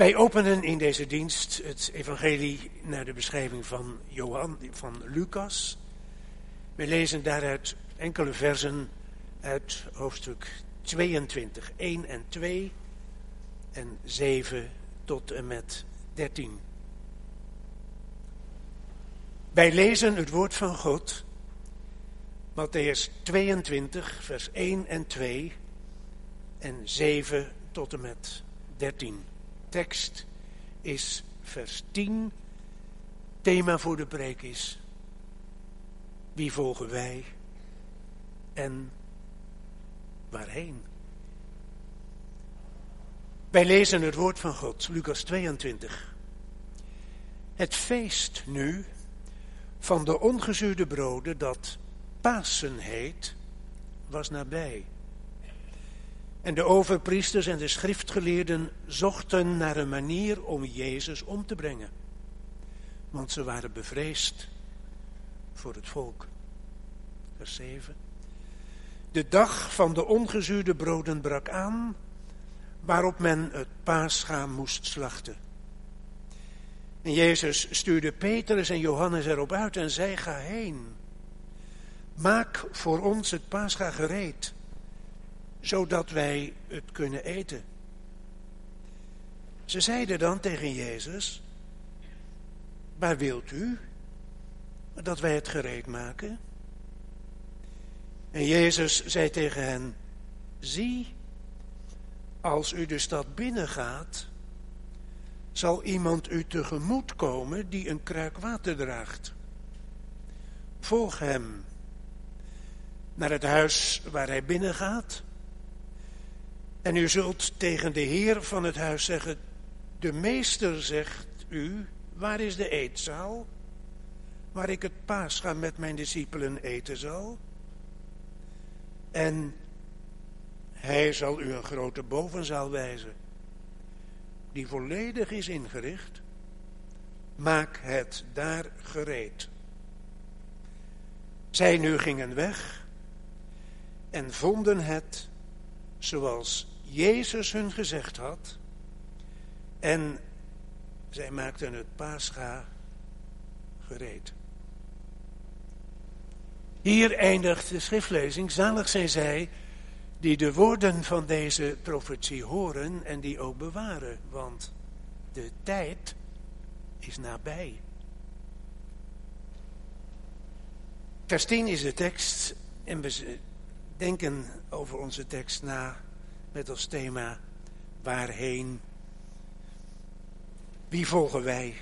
Wij openen in deze dienst het evangelie naar de beschrijving van Johan, van Lucas. We lezen daaruit enkele versen uit hoofdstuk 22, 1 en 2 en 7 tot en met 13. Wij lezen het woord van God, Matthäus 22, vers 1 en 2 en 7 tot en met 13 tekst is vers 10. Thema voor de preek is: Wie volgen wij en waarheen? Wij lezen het woord van God, Lucas 22. Het feest nu van de ongezuurde broden dat Pasen heet, was nabij. En de overpriesters en de schriftgeleerden zochten naar een manier om Jezus om te brengen. Want ze waren bevreesd voor het volk. Vers 7. De dag van de ongezuurde broden brak aan, waarop men het paasschaam moest slachten. En Jezus stuurde Petrus en Johannes erop uit en zei, ga heen. Maak voor ons het paascha gereed zodat wij het kunnen eten. Ze zeiden dan tegen Jezus, waar wilt u dat wij het gereed maken? En Jezus zei tegen hen, zie, als u de stad binnengaat, zal iemand u tegemoet komen die een kruik water draagt. Volg hem naar het huis waar hij binnengaat en u zult tegen de heer van het huis zeggen, de meester zegt u, waar is de eetzaal, waar ik het paascha met mijn discipelen eten zal? En hij zal u een grote bovenzaal wijzen, die volledig is ingericht. Maak het daar gereed. Zij nu gingen weg en vonden het zoals Jezus hun gezegd had. En zij maakten het paascha gereed. Hier eindigt de schriftlezing. Zalig zijn zij die de woorden van deze profetie horen en die ook bewaren. Want de tijd is nabij. Vers 10 is de tekst en we denken over onze tekst na met als thema waarheen. Wie volgen wij?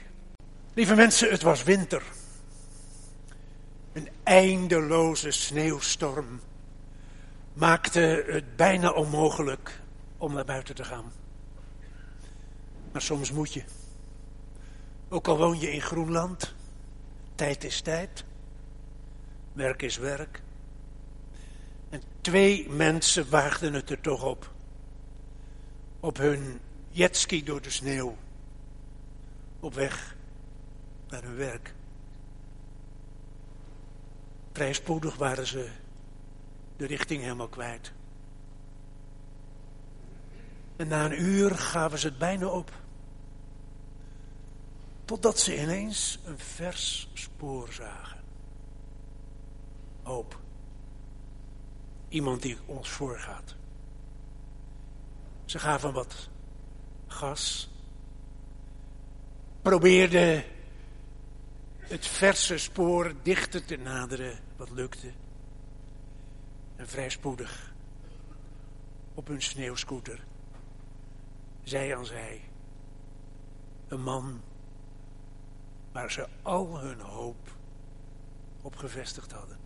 Lieve mensen, het was winter. Een eindeloze sneeuwstorm maakte het bijna onmogelijk om naar buiten te gaan. Maar soms moet je. Ook al woon je in Groenland, tijd is tijd, werk is werk. En twee mensen waagden het er toch op. Op hun jetski door de sneeuw. Op weg naar hun werk. Vrij spoedig waren ze de richting helemaal kwijt. En na een uur gaven ze het bijna op. Totdat ze ineens een vers spoor zagen. Hoop. Iemand die ons voorgaat. Ze gaven wat gas. Probeerden het verse spoor dichter te naderen, wat lukte. En vrij spoedig op hun sneeuwscooter, zij aan zij, een man waar ze al hun hoop op gevestigd hadden.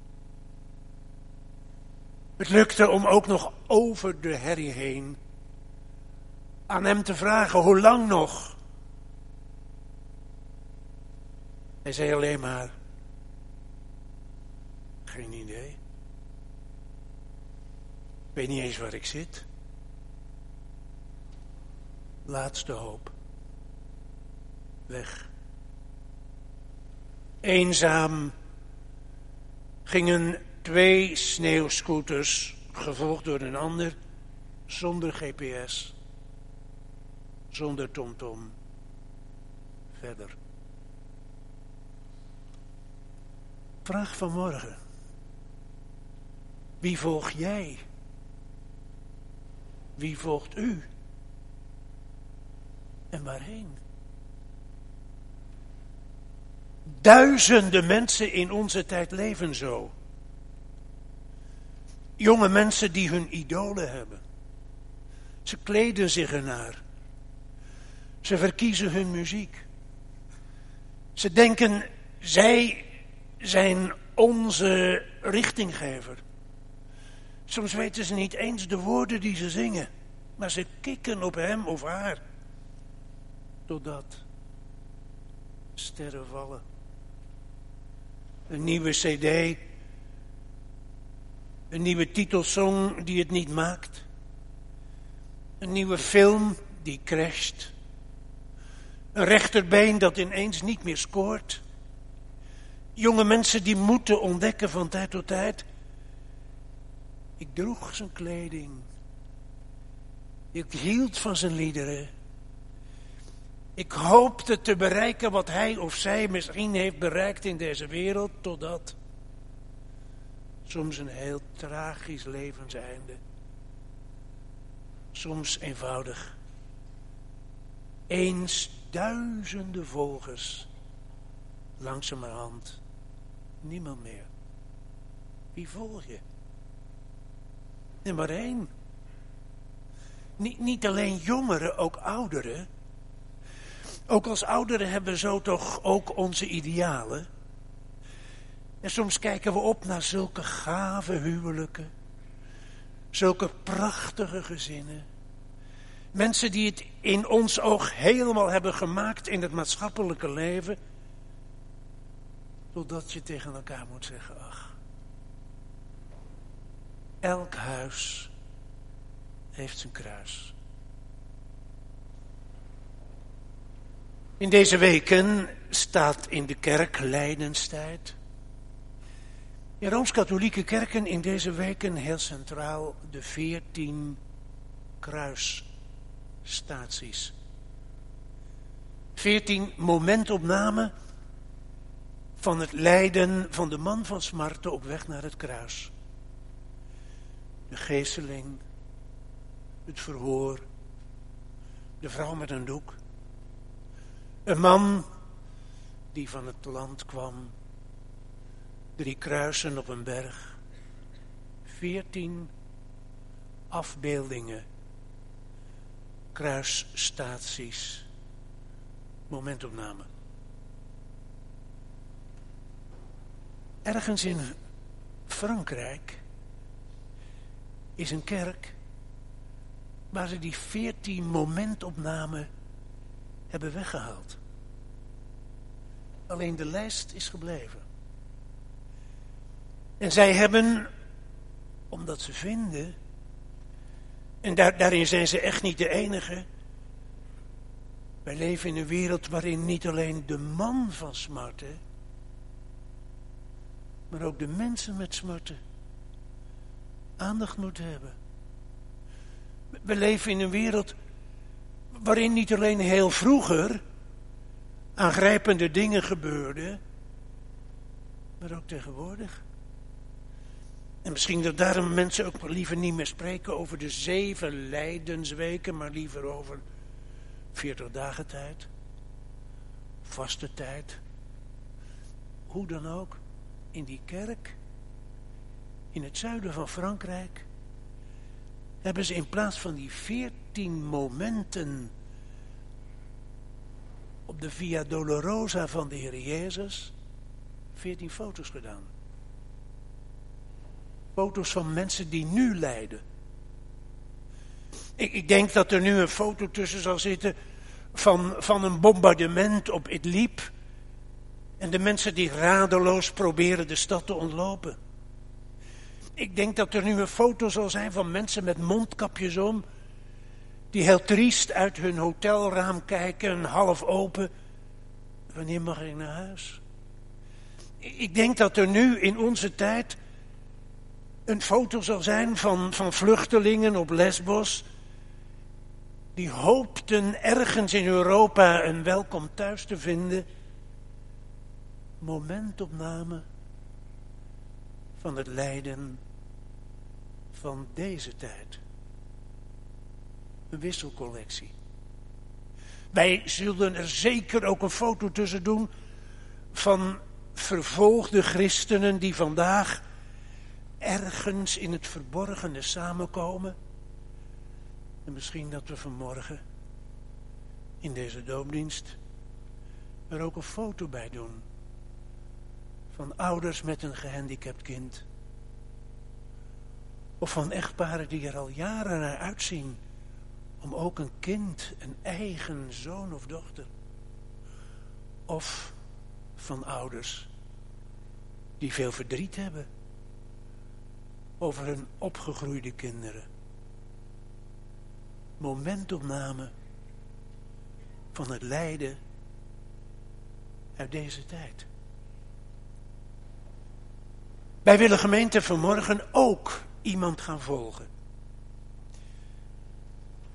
Het lukte om ook nog over de herrie heen aan hem te vragen, hoe lang nog? Hij zei alleen maar, geen idee. Ik weet niet eens waar ik zit. Laatste hoop. Weg. Eenzaam gingen twee sneeuwscooters, gevolgd door een ander, zonder GPS, zonder tomtom verder. Vraag van morgen. Wie volg jij? Wie volgt u? En waarheen? Duizenden mensen in onze tijd leven zo. Jonge mensen die hun idolen hebben. Ze kleden zich ernaar. Ze verkiezen hun muziek. Ze denken, zij zijn onze richtinggever. Soms weten ze niet eens de woorden die ze zingen, maar ze kikken op hem of haar. Totdat sterren vallen. Een nieuwe cd, een nieuwe titelsong die het niet maakt. Een nieuwe film die crasht. Een rechterbeen dat ineens niet meer scoort. Jonge mensen die moeten ontdekken van tijd tot tijd. Ik droeg zijn kleding. Ik hield van zijn liederen. Ik hoopte te bereiken wat hij of zij misschien heeft bereikt in deze wereld, totdat soms een heel tragisch levenseinde. Soms eenvoudig. Eens duizenden volgers, langzamerhand niemand meer. Wie volg je? Nummer één. Niet, niet alleen jongeren, ook ouderen. Ook als ouderen hebben we zo toch ook onze idealen. En soms kijken we op naar zulke gave huwelijken. Zulke prachtige gezinnen. Mensen die het in ons oog helemaal hebben gemaakt in het maatschappelijke leven. Totdat je tegen elkaar moet zeggen, ach. Elk huis heeft zijn kruis. In deze weken staat in de kerk lijdenstijd. In Rooms-Katholieke kerken in deze weken heel centraal de veertien kruisstaties. Veertien momentopnamen van het lijden van de man van smarte op weg naar het kruis. De geesteling, het verhoor, de vrouw met een doek, een man die van het land kwam, drie kruisen op een berg, veertien afbeeldingen, kruisstaties, momentopname. Ergens in Frankrijk is een kerk waar ze die veertien momentopnamen hebben weggehaald. Alleen de lijst is gebleven. En zij hebben, omdat ze vinden, en daar, daarin zijn ze echt niet de enige. Wij leven in een wereld waarin niet alleen de man van smarten maar ook de mensen met smarten aandacht moeten hebben. We leven in een wereld waarin niet alleen heel vroeger aangrijpende dingen gebeurden, maar ook tegenwoordig. En misschien dat daarom mensen ook liever niet meer spreken over de zeven lijdensweken, maar liever over 40 dagen tijd, vaste tijd, hoe dan ook in die kerk, in het zuiden van Frankrijk, hebben ze in plaats van die veertien momenten op de Via Dolorosa van de Heer Jezus, veertien foto's gedaan. Foto's van mensen die nu lijden. Ik, ik, denk dat er nu een foto tussen zal zitten van, van een bombardement op Idlib en de mensen die radeloos proberen de stad te ontlopen. Ik denk dat er nu een foto zal zijn van mensen met mondkapjes om. Die heel triest uit hun hotelraam kijken, half open. Wanneer mag ik naar huis? Ik denk dat er nu in onze tijd een foto zal zijn van, van vluchtelingen op Lesbos. die hoopten ergens in Europa een welkom thuis te vinden, momentopname van het lijden van deze tijd. Een wisselcollectie. Wij zullen er zeker ook een foto tussen doen van vervolgde christenen die vandaag ergens in het verborgene samenkomen. En misschien dat we vanmorgen in deze doopdienst er ook een foto bij doen. Van ouders met een gehandicapt kind. Of van echtparen die er al jaren naar uitzien om ook een kind, een eigen zoon of dochter. Of van ouders die veel verdriet hebben over hun opgegroeide kinderen. Momentopname van het lijden uit deze tijd. Wij willen gemeente vanmorgen ook iemand gaan volgen.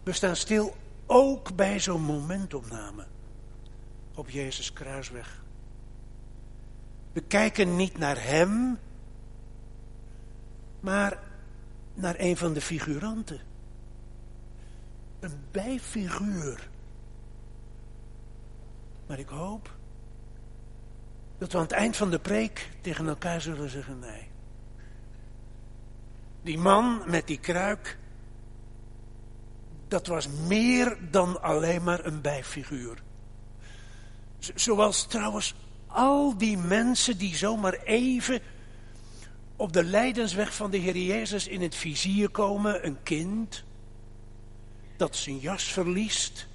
We staan stil ook bij zo'n momentopname op Jezus kruisweg. We kijken niet naar hem, maar naar een van de figuranten. Een bijfiguur. Maar ik hoop dat we aan het eind van de preek tegen elkaar zullen zeggen nee. Die man met die kruik, dat was meer dan alleen maar een bijfiguur. Zoals trouwens al die mensen die zomaar even op de lijdensweg van de Heer Jezus in het vizier komen. Een kind dat zijn jas verliest.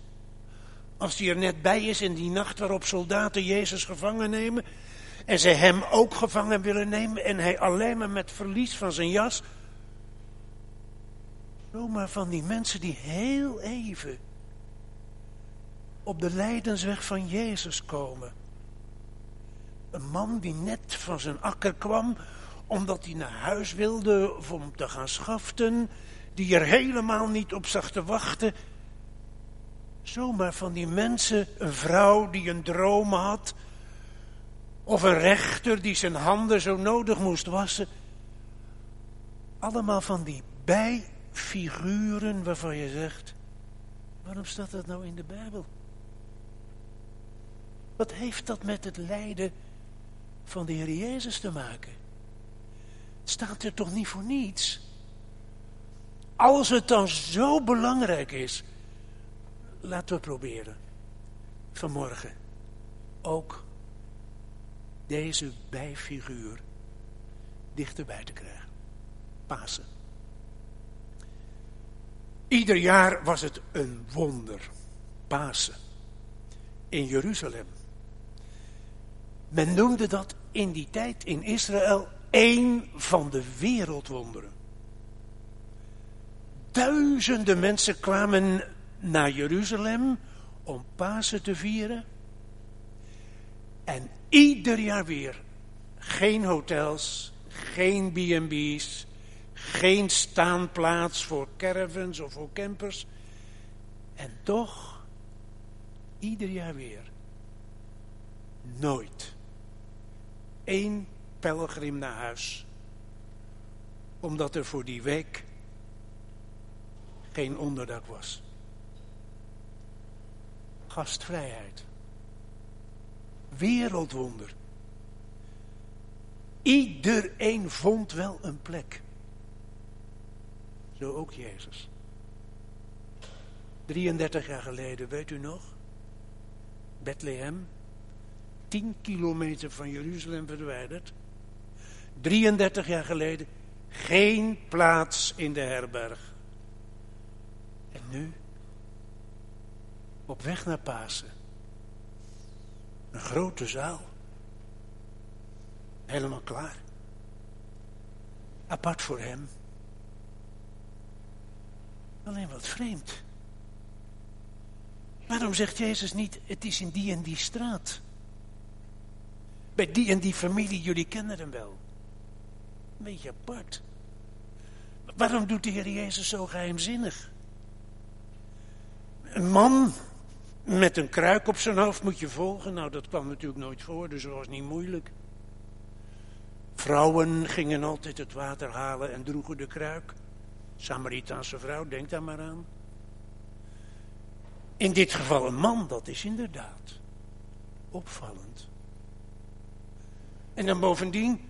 Als hij er net bij is in die nacht waarop soldaten Jezus gevangen nemen. En ze hem ook gevangen willen nemen. En hij alleen maar met verlies van zijn jas. Zomaar van die mensen die heel even op de lijdensweg van Jezus komen. Een man die net van zijn akker kwam, omdat hij naar huis wilde om te gaan schaften, die er helemaal niet op zag te wachten. Zomaar van die mensen, een vrouw die een droom had, of een rechter die zijn handen zo nodig moest wassen. Allemaal van die bijfiguren waarvan je zegt, waarom staat dat nou in de Bijbel? Wat heeft dat met het lijden van de Heer Jezus te maken. Staat er toch niet voor niets? Als het dan zo belangrijk is, laten we proberen vanmorgen ook deze bijfiguur dichterbij te krijgen. Pasen. Ieder jaar was het een wonder. Pasen. In Jeruzalem. Men noemde dat in die tijd in Israël één van de wereldwonderen. Duizenden mensen kwamen naar Jeruzalem om Pasen te vieren. En ieder jaar weer geen hotels, geen B&B's, geen staanplaats voor caravans of voor campers. En toch, ieder jaar weer, nooit één pelgrim naar huis. Omdat er voor die week geen onderdak was. Gastvrijheid. Wereldwonder. Iedereen vond wel een plek. Zo ook Jezus. 33 jaar geleden, weet u nog? Bethlehem, 10 kilometer van Jeruzalem verwijderd. 33 jaar geleden geen plaats in de herberg. En nu, op weg naar Pasen, een grote zaal. Helemaal klaar. Apart voor hem. Alleen wat vreemd. Waarom zegt Jezus niet, het is in die en die straat? Bij die en die familie, jullie kennen hem wel. Beetje apart. Waarom doet de Heer Jezus zo geheimzinnig? Een man met een kruik op zijn hoofd moet je volgen. Nou, dat kwam natuurlijk nooit voor, dus dat was niet moeilijk. Vrouwen gingen altijd het water halen en droegen de kruik. Samaritaanse vrouw, denk daar maar aan. In dit geval een man, dat is inderdaad opvallend. En dan bovendien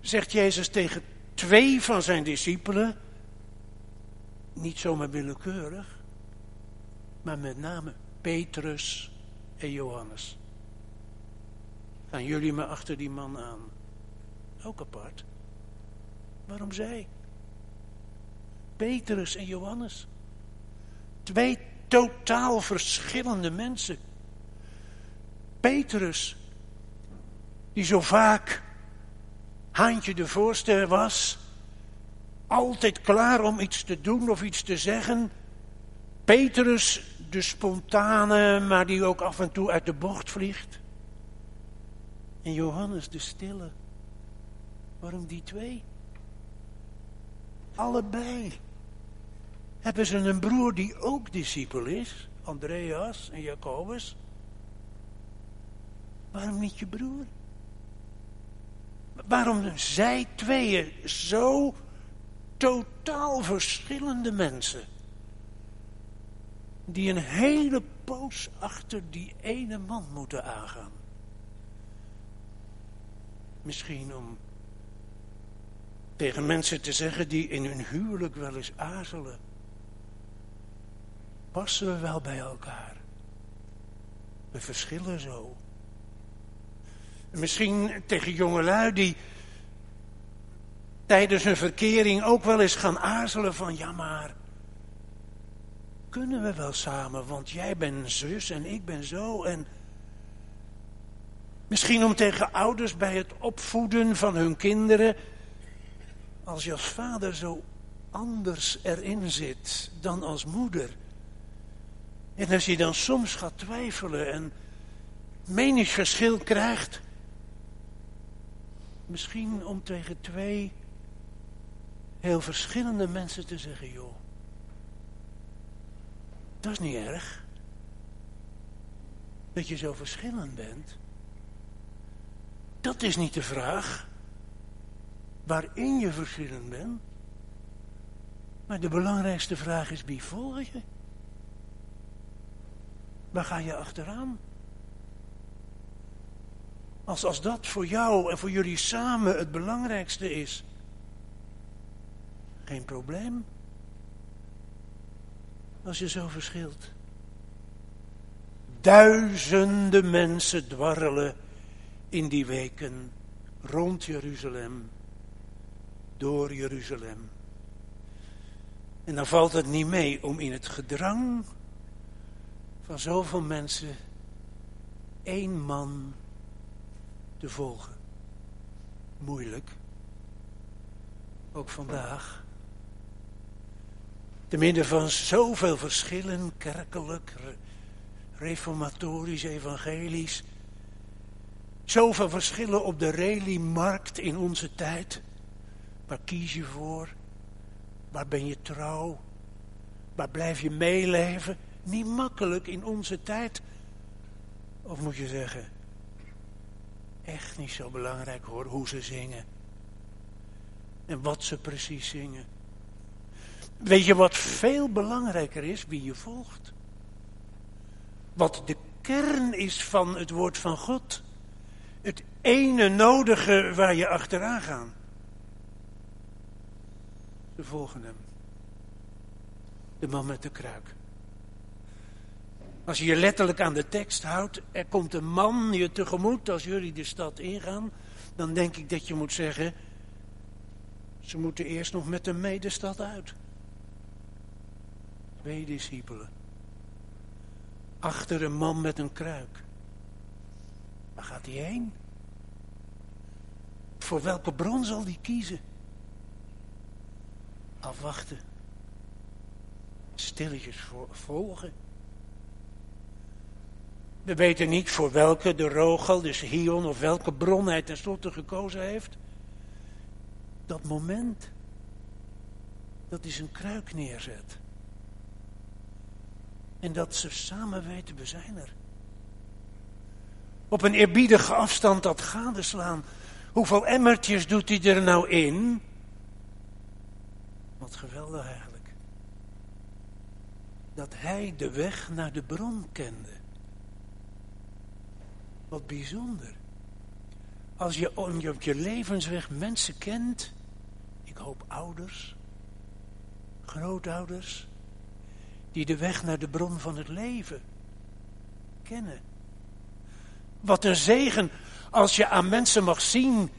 zegt Jezus tegen twee van zijn discipelen, niet zomaar willekeurig, maar met name Petrus en Johannes. Gaan jullie me achter die man aan? Ook apart. Waarom zij? Petrus en Johannes. Twee totaal verschillende mensen. Petrus, die zo vaak haantje de voorste was, altijd klaar om iets te doen of iets te zeggen. Petrus, de spontane, maar die ook af en toe uit de bocht vliegt. En Johannes, de stille. Waarom die twee? Allebei hebben ze een broer die ook discipel is, Andreas en Jacobus. Waarom niet je broer? Waarom zij tweeën zo totaal verschillende mensen, die een hele poos achter die ene man moeten aangaan? Misschien om tegen mensen te zeggen die in hun huwelijk wel eens aarzelen. Passen we wel bij elkaar? We verschillen zo. Misschien tegen jongelui die tijdens hun verkering ook wel eens gaan aarzelen van ja maar kunnen we wel samen, want jij bent zus en ik ben zo en misschien om tegen ouders bij het opvoeden van hun kinderen als je als vader zo anders erin zit dan als moeder. En als je dan soms gaat twijfelen en meningsverschil krijgt, misschien om tegen twee heel verschillende mensen te zeggen, joh, dat is niet erg. Dat je zo verschillend bent. Dat is niet de vraag waarin je verschillend bent. Maar de belangrijkste vraag is, wie volg je? Waar ga je achteraan? Als, als dat voor jou en voor jullie samen het belangrijkste is, geen probleem. Als je zo verschilt. Duizenden mensen dwarrelen in die weken rond Jeruzalem, door Jeruzalem. En dan valt het niet mee om in het gedrang van zoveel mensen één man te volgen. Moeilijk. Ook vandaag. Te midden van zoveel verschillen, kerkelijk, reformatorisch, evangelisch. Zoveel verschillen op de rally-markt in onze tijd. Waar kies je voor? Waar ben je trouw? Waar blijf je meeleven? Niet makkelijk in onze tijd. Of moet je zeggen, echt niet zo belangrijk hoor, hoe ze zingen. En wat ze precies zingen. Weet je wat veel belangrijker is? Wie je volgt. Wat de kern is van het woord van God. Het ene nodige waar je achteraan gaat. De volgen hem. De man met de kruik. Als je je letterlijk aan de tekst houdt, er komt een man je tegemoet als jullie de stad ingaan, dan denk ik dat je moet zeggen, ze moeten eerst nog met hem mee de stad uit. Twee discipelen. Achter een man met een kruik. Waar gaat hij heen? Voor welke bron zal hij kiezen? Afwachten. Stilletjes volgen. We weten niet voor welke de Rogel, dus Hion, of welke bron hij tenslotte gekozen heeft. Dat moment dat hij zijn kruik neerzet. En dat ze samen weten, we zijn er. Op een eerbiedige afstand dat gadeslaan. Hoeveel emmertjes doet hij er nou in? Wat geweldig eigenlijk. Dat hij de weg naar de bron kende. Wat bijzonder. Als je op je levensweg mensen kent, ik hoop ouders, grootouders, die de weg naar de bron van het leven kennen. Wat een zegen als je aan mensen mag zien.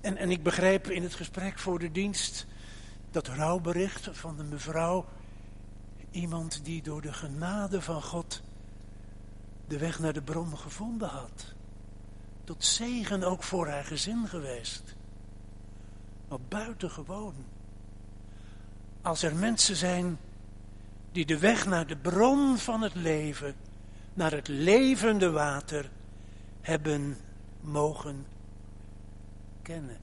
En, en ik begreep in het gesprek voor de dienst dat rouwbericht van de mevrouw. Iemand die door de genade van God de weg naar de bron gevonden had. Tot zegen ook voor haar gezin geweest. Wat buitengewoon. Als er mensen zijn die de weg naar de bron van het leven, naar het levende water, hebben mogen kennen.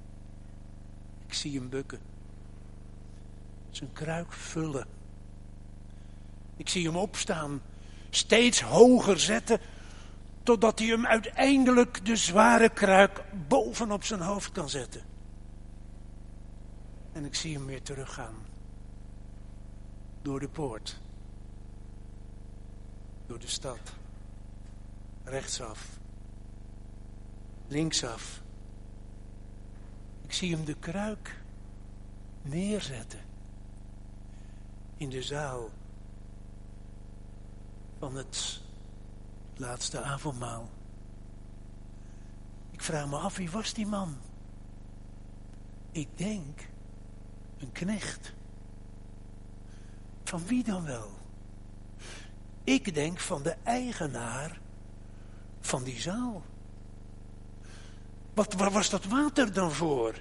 Ik zie hem bukken. Zijn kruik vullen. Ik zie hem opstaan, steeds hoger zetten, totdat hij hem uiteindelijk de zware kruik bovenop zijn hoofd kan zetten. En ik zie hem weer teruggaan. Door de poort. Door de stad. Rechtsaf. Linksaf. Ik zie hem de kruik neerzetten. In de zaal van het laatste avondmaal. Ik vraag me af, wie was die man? Ik denk, een knecht. Van wie dan wel? Ik denk van de eigenaar van die zaal. Wat, waar was dat water dan voor?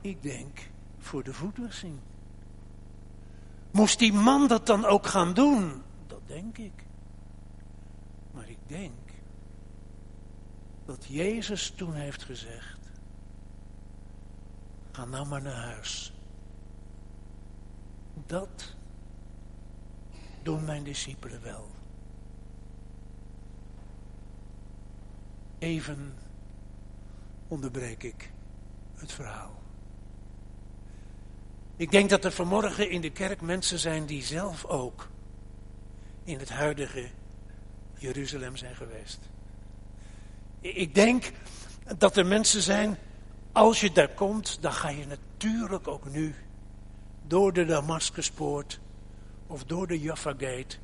Ik denk voor de voetwassing. Moest die man dat dan ook gaan doen? Dat denk ik. Maar ik denk dat Jezus toen heeft gezegd: Ga nou maar naar huis. Dat doen mijn discipelen wel. Even onderbreek ik het verhaal. Ik denk dat er vanmorgen in de kerk mensen zijn die zelf ook in het huidige Jeruzalem zijn geweest. Ik denk dat er mensen zijn, als je daar komt, dan ga je natuurlijk ook nu door de Damascuspoort of door de Jaffa Gate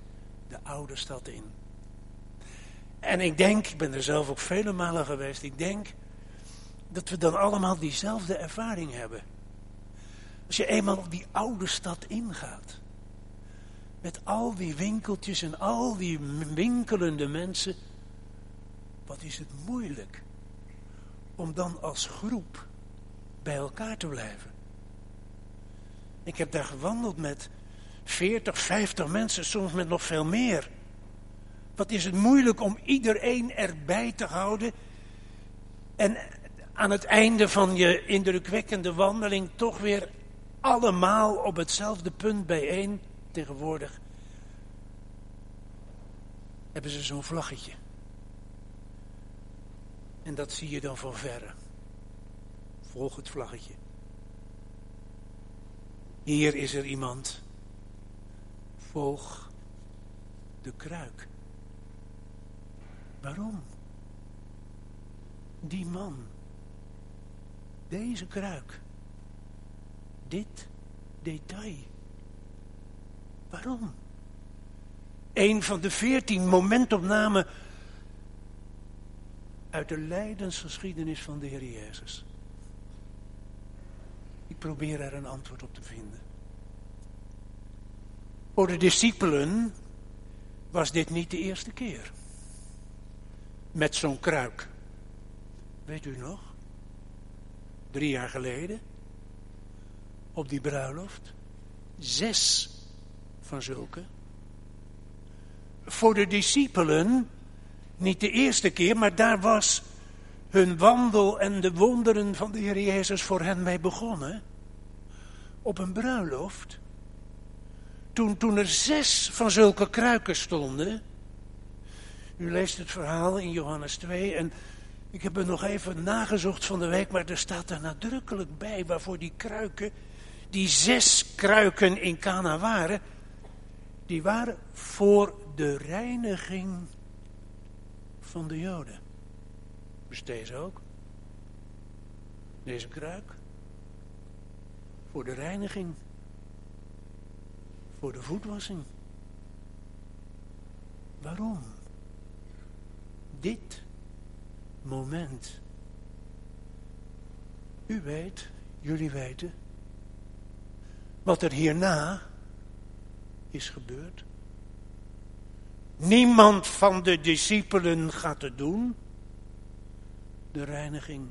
de oude stad in. En ik denk, ik ben er zelf ook vele malen geweest, ik denk dat we dan allemaal diezelfde ervaring hebben. Als je eenmaal die oude stad ingaat. Met al die winkeltjes en al die winkelende mensen. Wat is het moeilijk om dan als groep bij elkaar te blijven. Ik heb daar gewandeld met 40, 50 mensen, soms met nog veel meer. Wat is het moeilijk om iedereen erbij te houden en aan het einde van je indrukwekkende wandeling toch weer allemaal op hetzelfde punt bijeen. Tegenwoordig hebben ze zo'n vlaggetje. En dat zie je dan van verre. Volg het vlaggetje. Hier is er iemand. Volg de kruik. Waarom? Die man deze kruik. Dit detail. Waarom? Een van de veertien momentopnamen uit de lijdensgeschiedenis van de Heer Jezus. Ik probeer er een antwoord op te vinden. Voor de discipelen was dit niet de eerste keer. Met zo'n kruik. Weet u nog? drie jaar geleden, op die bruiloft, zes van zulke. Voor de discipelen, niet de eerste keer, maar daar was hun wandel en de wonderen van de Heer Jezus voor hen mee begonnen. Op een bruiloft. toen, toen er zes van zulke kruiken stonden. U leest het verhaal in Johannes 2 en ik heb er nog even nagezocht van de week, maar er staat er nadrukkelijk bij waarvoor die kruiken, die zes kruiken in Cana waren, die waren voor de reiniging van de Joden. Dus deze ook. Deze kruik. Voor de reiniging. Voor de voetwassing. Waarom? Dit moment. U weet, jullie weten, wat er hierna is gebeurd. Niemand van de discipelen gaat het doen. De reiniging.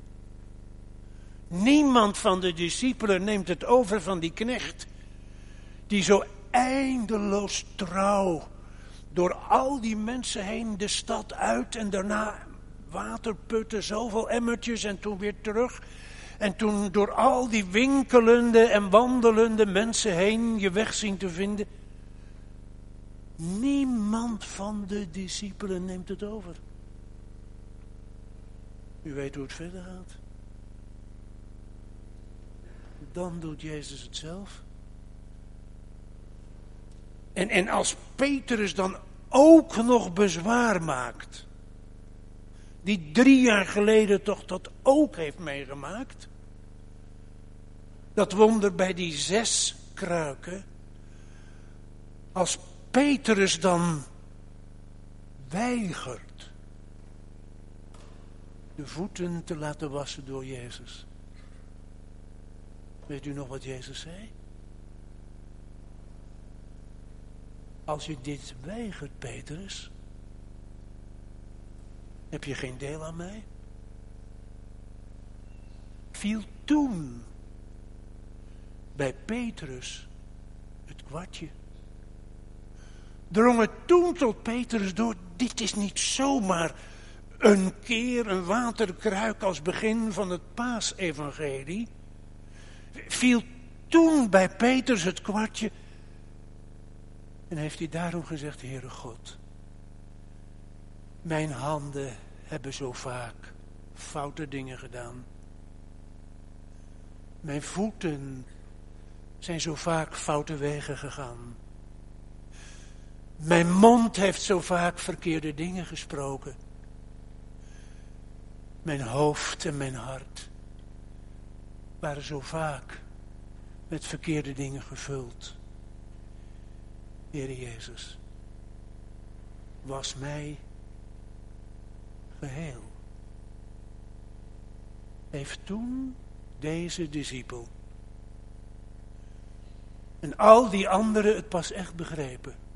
Niemand van de discipelen neemt het over van die knecht. Die zo eindeloos trouw door al die mensen heen de stad uit en daarna water putten, zoveel emmertjes en toen weer terug. En toen door al die winkelende en wandelende mensen heen je weg zien te vinden. Niemand van de discipelen neemt het over. U weet hoe het verder gaat. Dan doet Jezus het zelf. En, en als Petrus dan ook nog bezwaar maakt, die drie jaar geleden toch dat ook heeft meegemaakt, dat wonder bij die zes kruiken, als Petrus dan weigert de voeten te laten wassen door Jezus. Weet u nog wat Jezus zei? Als je dit weigert, Petrus, heb je geen deel aan mij? Viel toen bij Petrus het kwartje. Drong het toen tot Petrus door, dit is niet zomaar een keer een waterkruik als begin van het paasevangelie. Viel toen bij Petrus het kwartje en heeft hij daarom gezegd, Heere God, mijn handen hebben zo vaak foute dingen gedaan. Mijn voeten zijn zo vaak foute wegen gegaan. Mijn mond heeft zo vaak verkeerde dingen gesproken. Mijn hoofd en mijn hart waren zo vaak met verkeerde dingen gevuld. Heer Jezus, was mij geheel. Heeft toen deze discipel en al die anderen het pas echt begrepen.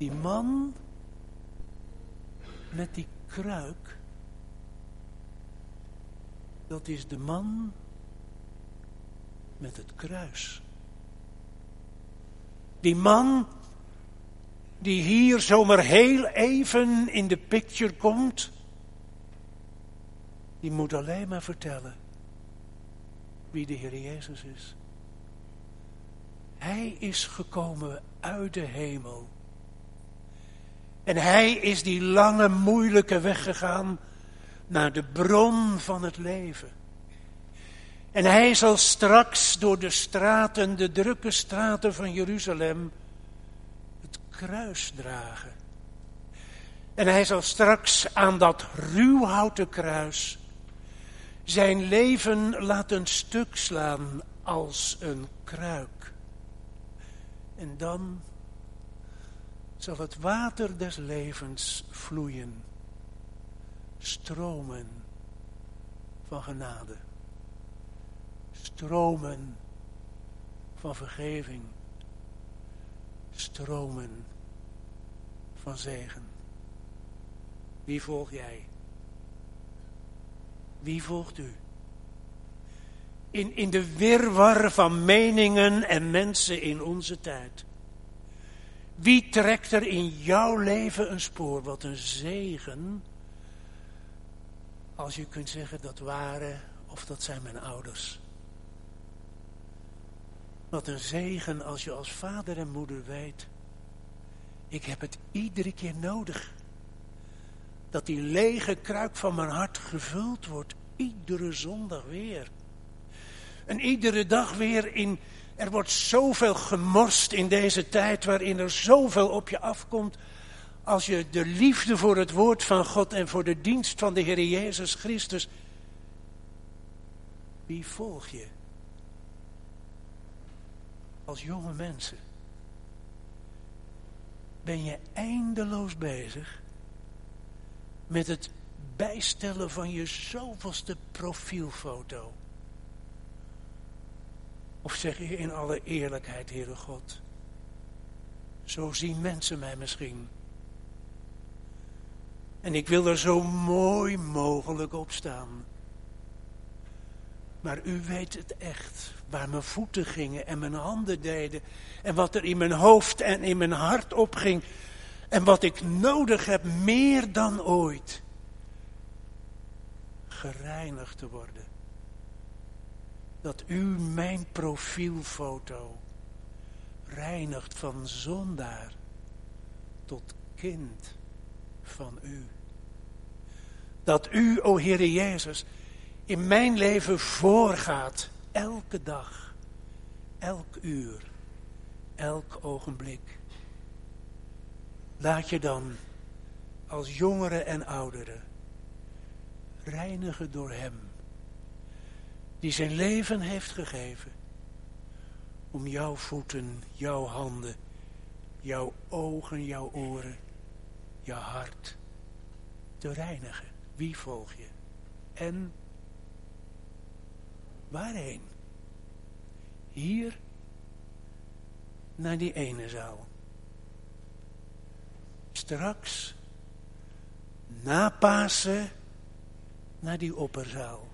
Die man met die kruik, dat is de man met het kruis. Die man die hier zomaar heel even in de picture komt, die moet alleen maar vertellen wie de Heer Jezus is. Hij is gekomen uit de hemel. En hij is die lange, moeilijke weg gegaan naar de bron van het leven. En hij zal straks door de straten, de drukke straten van Jeruzalem, het kruis dragen. En hij zal straks aan dat ruwhouten kruis zijn leven laten stuk slaan als een kruik. En dan zal het water des levens vloeien, stromen van genade stromen van vergeving, stromen van zegen. Wie volg jij? Wie volgt u? In, in de wirwar van meningen en mensen in onze tijd. Wie trekt er in jouw leven een spoor? Wat een zegen. Als je kunt zeggen dat waren of dat zijn mijn ouders. Wat een zegen als je als vader en moeder weet. Ik heb het iedere keer nodig. Dat die lege kruik van mijn hart gevuld wordt. Iedere zondag weer. En iedere dag weer in. Er wordt zoveel gemorst in deze tijd waarin er zoveel op je afkomt. Als je de liefde voor het woord van God en voor de dienst van de Heer Jezus Christus. Wie volg je? Als jonge mensen. Ben je eindeloos bezig met het bijstellen van je zoveelste profielfoto? Of zeg je in alle eerlijkheid, Heere God, zo zien mensen mij misschien. En ik wil er zo mooi mogelijk op staan. Maar u weet het echt, waar mijn voeten gingen en mijn handen deden. En wat er in mijn hoofd en in mijn hart opging. En wat ik nodig heb, meer dan ooit. Gereinigd te worden. Dat u mijn profielfoto reinigt van zondaar tot kind van u. Dat u, o Heere Jezus, in mijn leven voorgaat, elke dag, elk uur, elk ogenblik. Laat je dan als jongeren en ouderen reinigen door Hem, die zijn leven heeft gegeven om jouw voeten, jouw handen, jouw ogen, jouw oren, jouw hart te reinigen. Wie volg je? En waarheen? Hier naar die ene zaal. Straks, na Pasen, naar die opperzaal.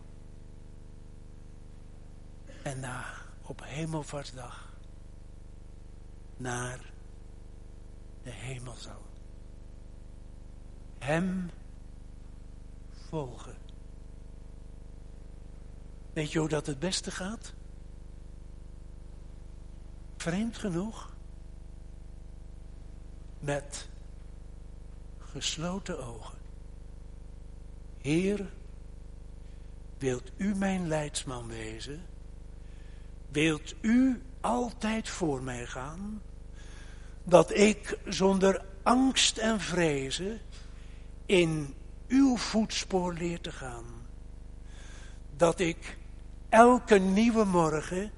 En na, op hemelvaartsdag, naar de hemelzaal. Hem volgen. Weet je hoe dat het beste gaat? Vreemd genoeg. Met gesloten ogen. Heer, wilt u mijn leidsman wezen? Wilt u altijd voor mij gaan? Dat ik zonder angst en vrezen in uw voetspoor leer te gaan. Dat ik elke nieuwe morgen,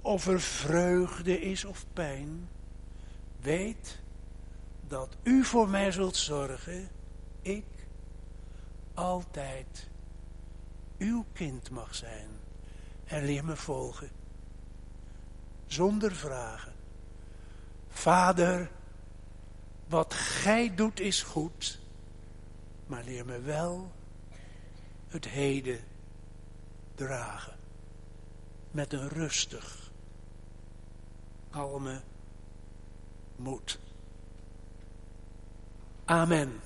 of er vreugde is of pijn, weet dat u voor mij zult zorgen, ik altijd uw kind mag zijn en leer me volgen. Zonder vragen. Vader, wat gij doet is goed, maar leer me wel het heden dragen. Met een rustig, kalme moed. Amen.